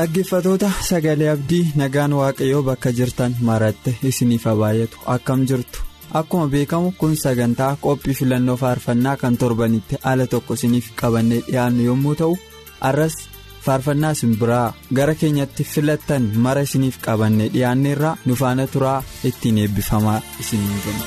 Dhaggeeffatoota sagalee abdii nagaan waaqayyoo bakka jirtan maratte isiniif baay'atu akkam jirtu akkuma beekamu kun sagantaa qophii filannoo faarfannaa kan torbanitti ala tokko isiniif qabannee dhiyaannu yommuu ta'u arras faarfannaa isin biraa gara keenyatti filattan mara isiniif qabannee dhiyaanneerraa nu faana turaa ittiin eebbifamaa isiniin jenna.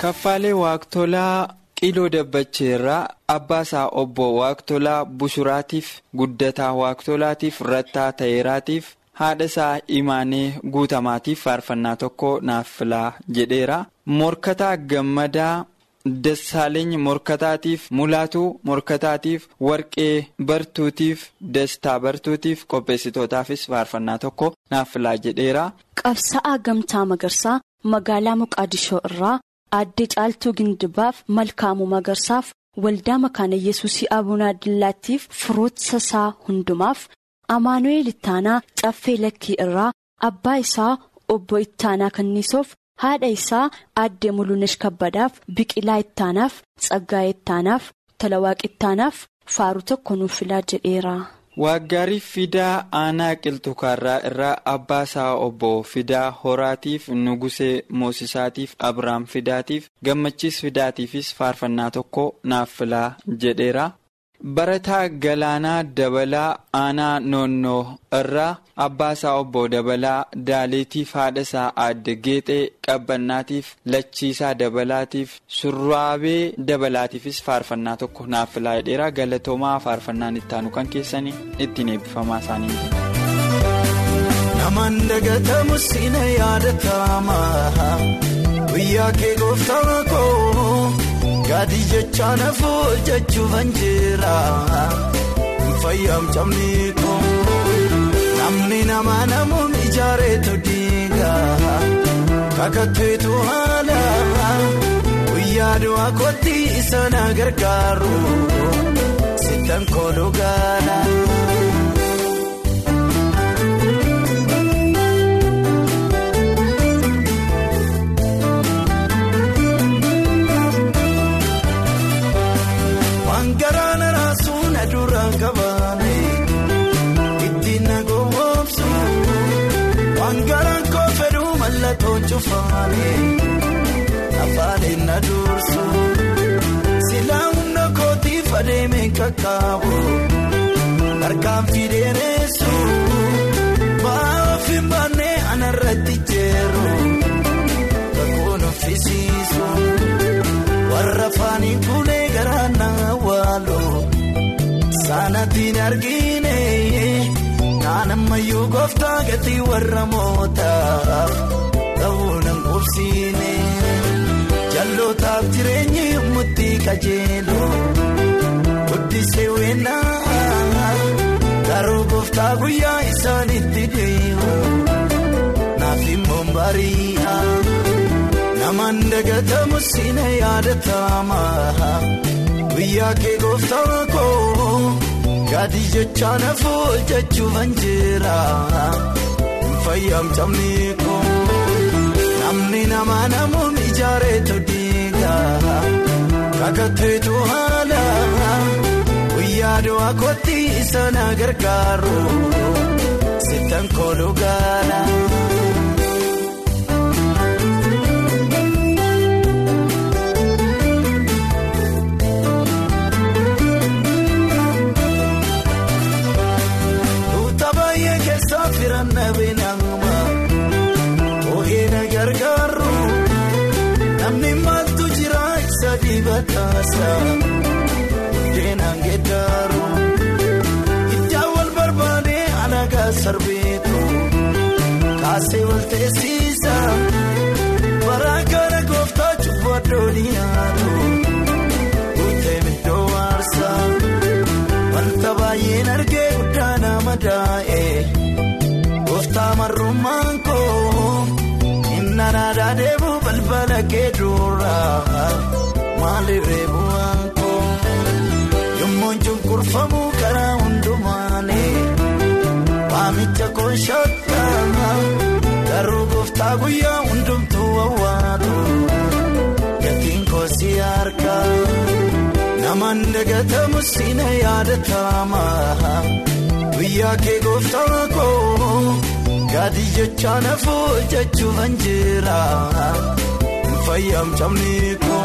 kaffaalee waaqtolaa. Qiloo dabbacheerraa abbaa isaa obbo waaqtolaa bushuraatiif guddataa waaqtolaatiif rattaa ta'eeraatiif haadha isaa imaanee guutamaatiif faarfannaa tokko naaf filaa jedheera morkataa gammadaa dassaaleeny morkataatiif mulaatuu morkataatiif warqee bartuutiif dastaa bartuutiif qopheessitootaafis faarfannaa tokko naaf filaa jedheera. qabsa'aa gamtaa magarsaa magaalaa muqaadishoo irraa. Aadde caaltuu gindibaaf malkaamuu magarsaaf waldaa makaana yesuusii abunaa dillaattiif firootsa isaa hundumaaf amaanu'eel ittaanaa caffee lakkii irraa abbaa isaa obbo ittaanaa kanniisoof haadha isaa aadde mulunesh kabbadaaf biqilaa ittaanaaf tsaggaa'ee ittaanaaf talawaaq ittaanaaf faaruu tokko nuuf filaa jedheera. Waaggaarii fidaa aanaa qilxukaarraa irraa abbaa isaa obbo fidaa horaatiif nugusee moosisaatiif abrahaam fidaatiif gammachiis fidaatiifis faarfannaa tokko naaf filaa jedheera. Barataa galaanaa dabalaa aanaa noonnoo irraa abbaa isaa obbo dabalaa daaleetiif haadha isaa aadde geexee qabbannaatiif lachiisaa dabalaatiif surraabee dabalaatiifis faarfannaa tokko naaf filaa jedheera galatoomaa faarfannaan ittaanu kan keessanii ittiin eebbifamaa isaanii. namaan dagatamu siina yaadatama guyyaa kee gooftaa koo. Gaadhi jecha nafuu jechuun jira. Fayyam cabni koo namni nama namuun ijaareetu diiga kakatteetu haala guyyaa du'aa kootti isa na gargaaru sittan kooluu gaala. Cufaane afaanin na dursu. Silaa humna kootiif adeemee kakaabu harkaan fideeressu baaf hin baannee anarratti jeeru kakkuun uffisiisu warra faanii kuulee garaa na waalo. Saanatiin argine naannammayyuu gooftaa gatii warra mootaaf ta'uu nan qubsiine jallootaaf jireenyi murtii qajeeloo guddisee weenaa garuu gooftaa guyyaa isaanitti deemu. Naaf immoo bari'a namaan dagatamu siina yaadatama. Guyyaa kee gooftaa koo. Gaadhi jecha nafuu jechuun jira fayyam cabni koo namni nama namuun ijaareetu diiga kakatteetu haala guyyaa du'aa kootti isa na gargaaru sittan kooluu gaala. Isa dibataasa buddeenaan geeddaru iddoo wal barbaadu. sarbeetu kaasee wal teessisa bara kana gooftaa cubbuu addoonii haatu guutee middoo waarsa wanta baay'een argee guddaa nama daa'e maalirree bu'aan koo yommuun cunqurfamu karaa hundumaane waamicha koonshataa garuu gooftaa guyyaa hundumtuu wawwaatu gatiin koosii harka namaan dagatamu siina yaadatama guyyaa kee gooftaa koo gaadhi jechaa nafuu jechuun jira fayyamchamni koo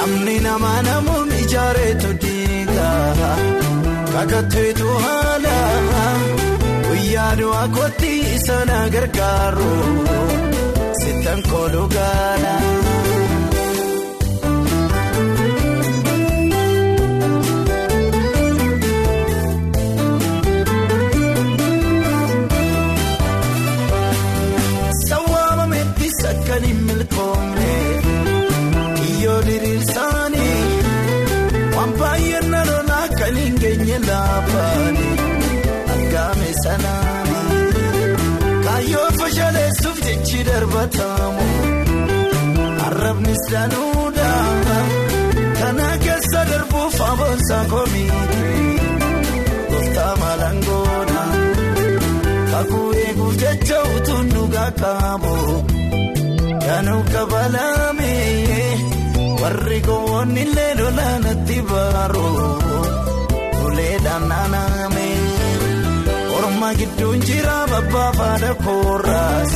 namni nama namuun ijaareetu diiga kakatteetu haala. Guyyaa du'aa kootti sana gargaaru. Sittan kooluu lolaanatti baaru uleedhaan naaname orma gidduun jira babbaafaadha kooraas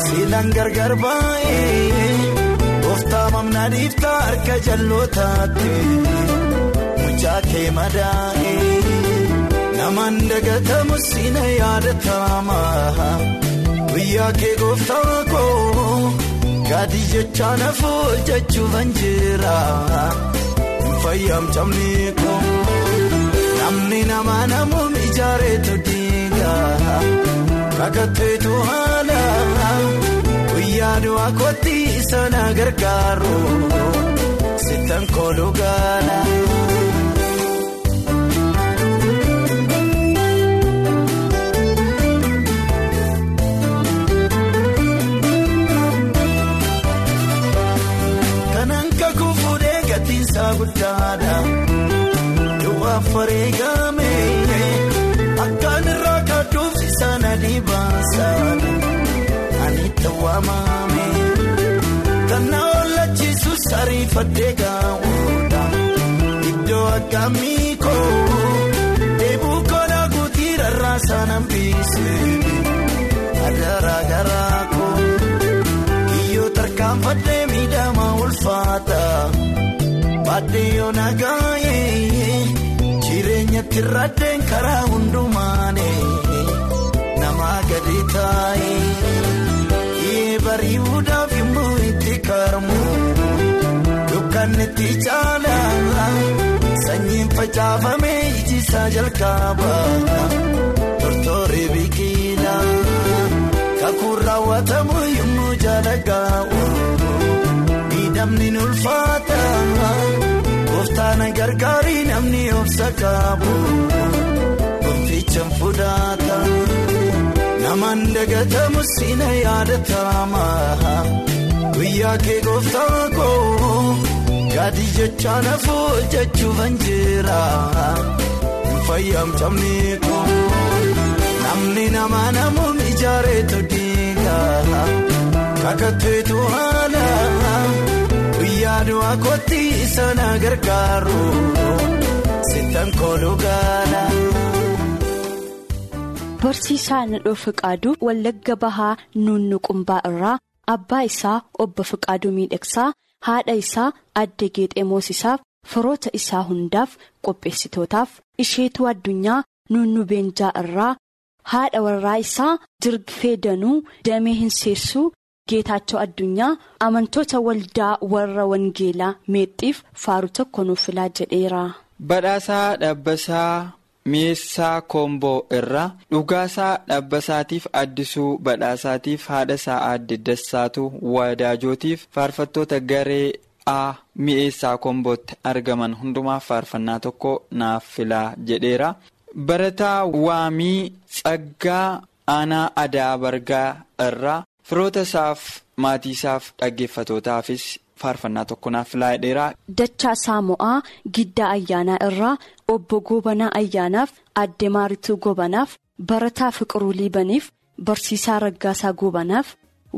siilaan gargar baay'ee gooftaa mamnaa dhiiftaa harka jallootaatti mucaa kee madaa'ee namaan dagatamu siina yaadatama. Guyyaa kee gooftaa koo gaadhi jechaa nafuu jechuun jira fayyamchamni koo namni nama namuun ijaareetu diiga kakatteetu haala guyyaa du'aa kootti sana gargaaru sittan kooluu gaala. Guddaadha duwwaa fareegame akkaan irraa kaadduuf isaan adii baasaadha ani tawwaamame kan na oolchiisu sariifadhee gaawudha iddoo akkamii koo deebuu koolaa guutii rarraasaa nambiise adaraa garaa koo kiyyoo tarkaanfadhee miidhamaa ulfaata. Baadiyyoo nagaayee jireenyatti raddeen karaa hundumaane nama gadi taa'ee bari'uudhaaf immoo itti karmu dukkan itti caalaa sanyiin facaafamee ijisaa jalqaba tortoree biqilaa kakuun raawwatamu gargaarii namni obsa qabu gonficha fudhata namaan dagatamu siina yaadatama guyyaa kee gooftaa koo gaadhi jechaa nafuu jechuun jira fayyamchamni koo namni nama namuun ijaareetu diiga kakatteetu haala. Guyyaa du'aa kootti sana gargaaru sittan kooluu gaala. Barsiisaa Nadhoo Fiqaaduu Wallagga Bahaa Nuunnuqumbaa irraa abbaa isaa obbo Fiqaaduu Miidhagsaa haadha isaa adde Geexee Moosisaaf firoota isaa hundaaf qopheessitootaaf isheetu addunyaa Nuunnu Beenjaa irraa haadha warraa isaa Dirgfee Danuu Damee hin seessuu Geetaachoo addunyaa amantoota waldaa warra Wangeelaa meexxiif faaru tokko nuuf filaa jedheera. Badhaasaa Dhaabbasaa mi'eessaa koomboo irraa dhugaasaa dhabbasaatiif addisuu badhaasaatiif haadha isaa aadde dassaatu wadaajotiif faarfattoota garee a mi'eessaa koombootti argaman hundumaaf faarfannaa tokko naaf filaa jedheera barataa waamii tsaggaa aanaa adaa bargaa irraa firoota isaaf maatii isaaf dhaggeeffatootaafis faarfannaa tokko naaf filaa jedheera. Dachaa Saamo'aa Giddaa Ayyaanaa irraa obbo Goobanaa Ayyaanaaf Aadde Maarituu Goobanaaf Barataa Fiqiruu Liibaniif Barsiisaa Raggaasaa Goobanaaf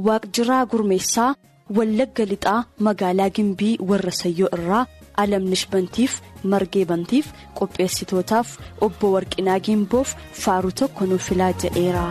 Waaqjiraa Gurmeessaa Wallagga Lixaa Magaalaa Gimbii warra Sayyoo irraa Alamnish Bantiif Margee Bantiif qopheessitootaaf obbo Warqinaa Gimboof faaruu tokko nuuf filaa jedheera.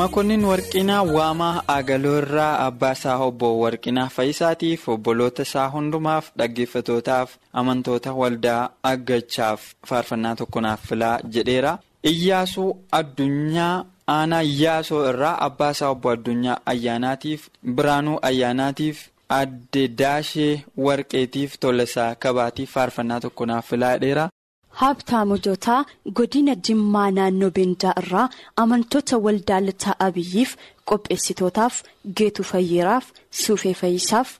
Makonnin warqinaa waamaa agaloo irraa abbaa isaa obbo warqinaa fayyisaatiif obboloota isaa hundumaaf dhaggeeffatootaaf amantoota waldaa aggachaaf faarfannaa tokko naaf filaa jedheera iyyaasuu addunyaa aanaa iyyaasoo irraa abbaa isaa obbo addunyaa ayyaanaatiif biraanuu ayyaanaatiif adde daashee warqeetiif tolasaa kabaatiif faarfannaa tokko naaf filaa jedheera. Haabtaamojotaa godina Jimmaa naannoo Beendaa irraa amantoota waldaa Litaa Abiyyiif qopheessitootaaf Geetuu Fayyeeraaf Suufee Fayyisaaf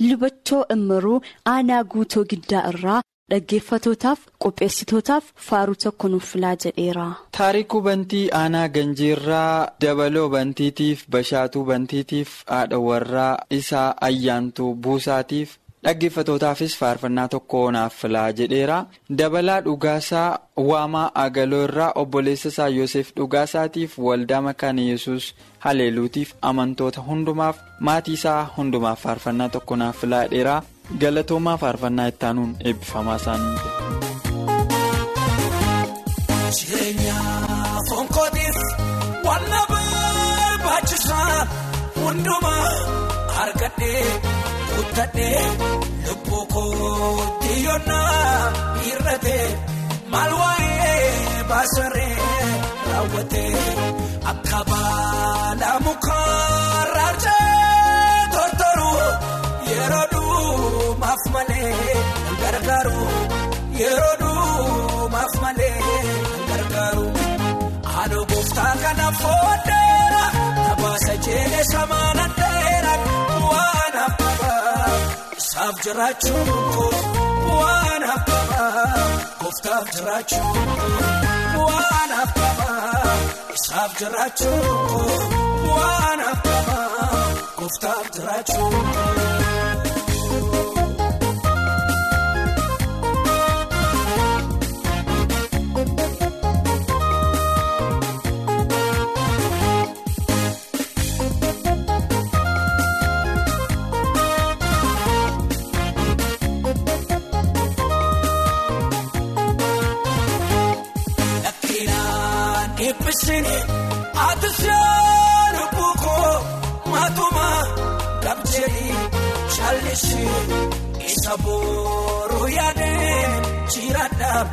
Lubachoo Immiruu aanaa guutoo giddaa irraa dhaggeeffatootaaf qopheessitootaaf faaruu tokko nuuf filaa jedheera. Taarikuu Bantii Aanaa Ganjiirraa Dabaloo Bantiitiif Bashaatuu Bantiitiif haadha warraa isaa Ayyaantuu Buusaatiif. Dhaggeeffatootaafis faarfannaa tokko naaf filaa jedheera dabalaa dhugaasaa waamaa agaloo irraa obboleessa isaa yoosef dhugaasaatiif waldaa makaana yesus haleeluutiif amantoota hundumaaf maatii isaa hundumaaf faarfannaa tokko naaf filaa jedheera galatoomaa faarfannaa ittaanuun eebbifamaa isaanii. Jireenya Kuttadhee lubbuu kootti yoonaa hir'atee maal waa'ee baasaree raawwatee akka baala mukaa raarjee tortoruu yeroo dhumaaf malee gargaaru yeroo dhumaaf malee gargaaru. Haadha gooftaa kana fooddeera Isaaf jiraachuun waan hafama gooftaaf jiraachuun waan hafama isaaf jiraachuun waan hafama gooftaaf jiraachuun. Atishaan buukoo maatuma gabjee challisee isa booruu yaadee jiraadhaaf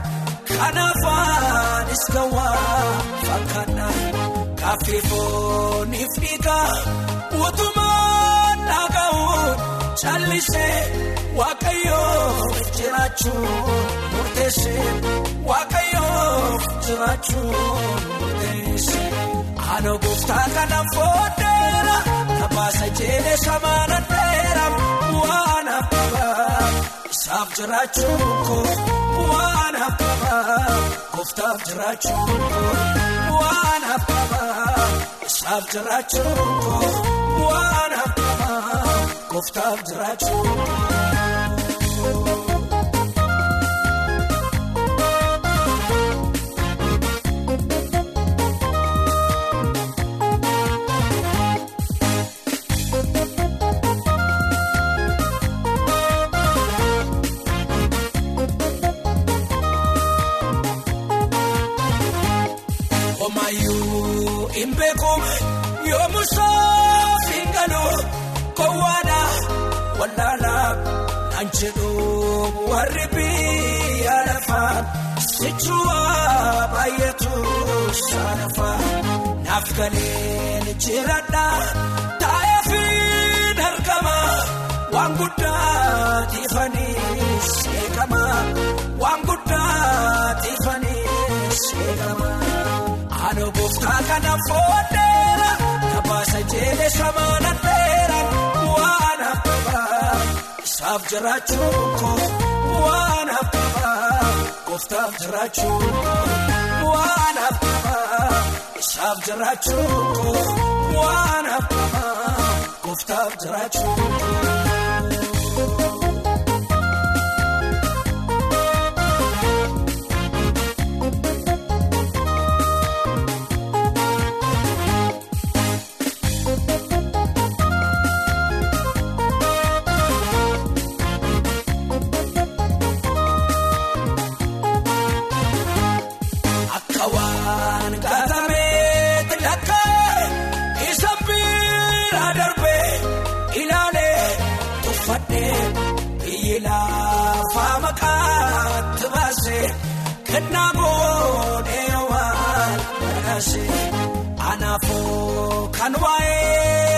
kanaafaan iskawaa fakkaata kaaffee fooniif dhiigaa utumaan challisee waaqayyoo jiraachuun murteessee waaqayyoo jiraachuun murteessee. Ano gooftaa kana fooddeera tabaasa jeelee samaana dheera waan hafama isaaf jiraachuun koo waan hafama gooftaaf jiraachuun koo waan hafama isaaf jiraachuun koo gooftaaf jiraachuun naaf galeen jiraadha taa'ee fi dargama waan guddaa tiifanii seekama waan guddaa tiifanii seekama haadha gooftaa kana fooddeera. Tabaasa jeelee samaana dheera waan hafama isaaf jiraachuun koo waan hafama gooftaaf jiraachuun koo waan hafama isaaf jiraachuun waan hafama gooftaaf jiraachuun lafa maqaatti baase kennaa boodee waan barase anaafoo kan waa'ee.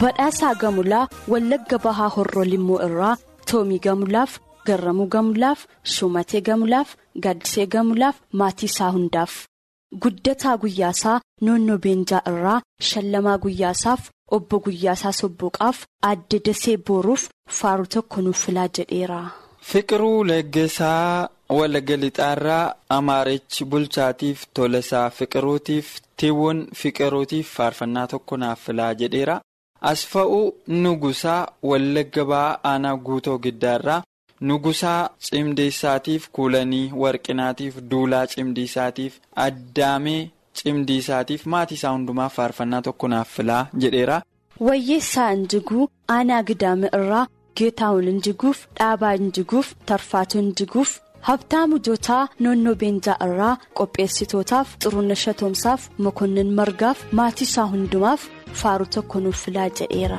Badhaasaa Gamulaa Wallagga Bahaa Horroo Limmoo irraa Toomii Gamulaaf Garramuu Gamulaaf Shumatee Gamulaaf Gaaddisee Gamulaaf maatii isaa hundaaf. Guddataa Guyyaasaa Noonnoo Beenjaa irraa Shallamaa Guyyaasaaf Obbo Guyyaasaa Sobboqaaf Aadde Dasee Booruuf faaruu tokko nuuf filaa jedheera. Fiqiruu Leggeessaa Wallagga Lixaarraa Amaarichi Bulchaatiif Tolasaa Fiqiruutiif Tiiwwan Fiqiruutiif faarfannaa tokko naaf filaa jedheera. Asfa'uu Nugusaa Wallagga Ba'aa Aanaa Guutoo Giddaarraa Nugusaa Cimdiisaatiif Kuulanii Warqinaatiif Duulaa Cimdiisaatiif Addaamee Cimdiisaatiif maatii isaa hundumaaf faarfannaa tokko naaf filaa jedheera. Wayyeessaa Injiguu Aanaa Gidaame irraa Geetaawun Injiguuf Dhaabaa Injiguuf Tarfaatu Injiguuf Habtaamu Jootaa Noonnoo Beenjaa irraa qopheessitootaaf Xuruuna Shatoomsaaf Mokonnin Margaaf maatii isaa hundumaaf faaruu tokko nuuf filaa jedheera.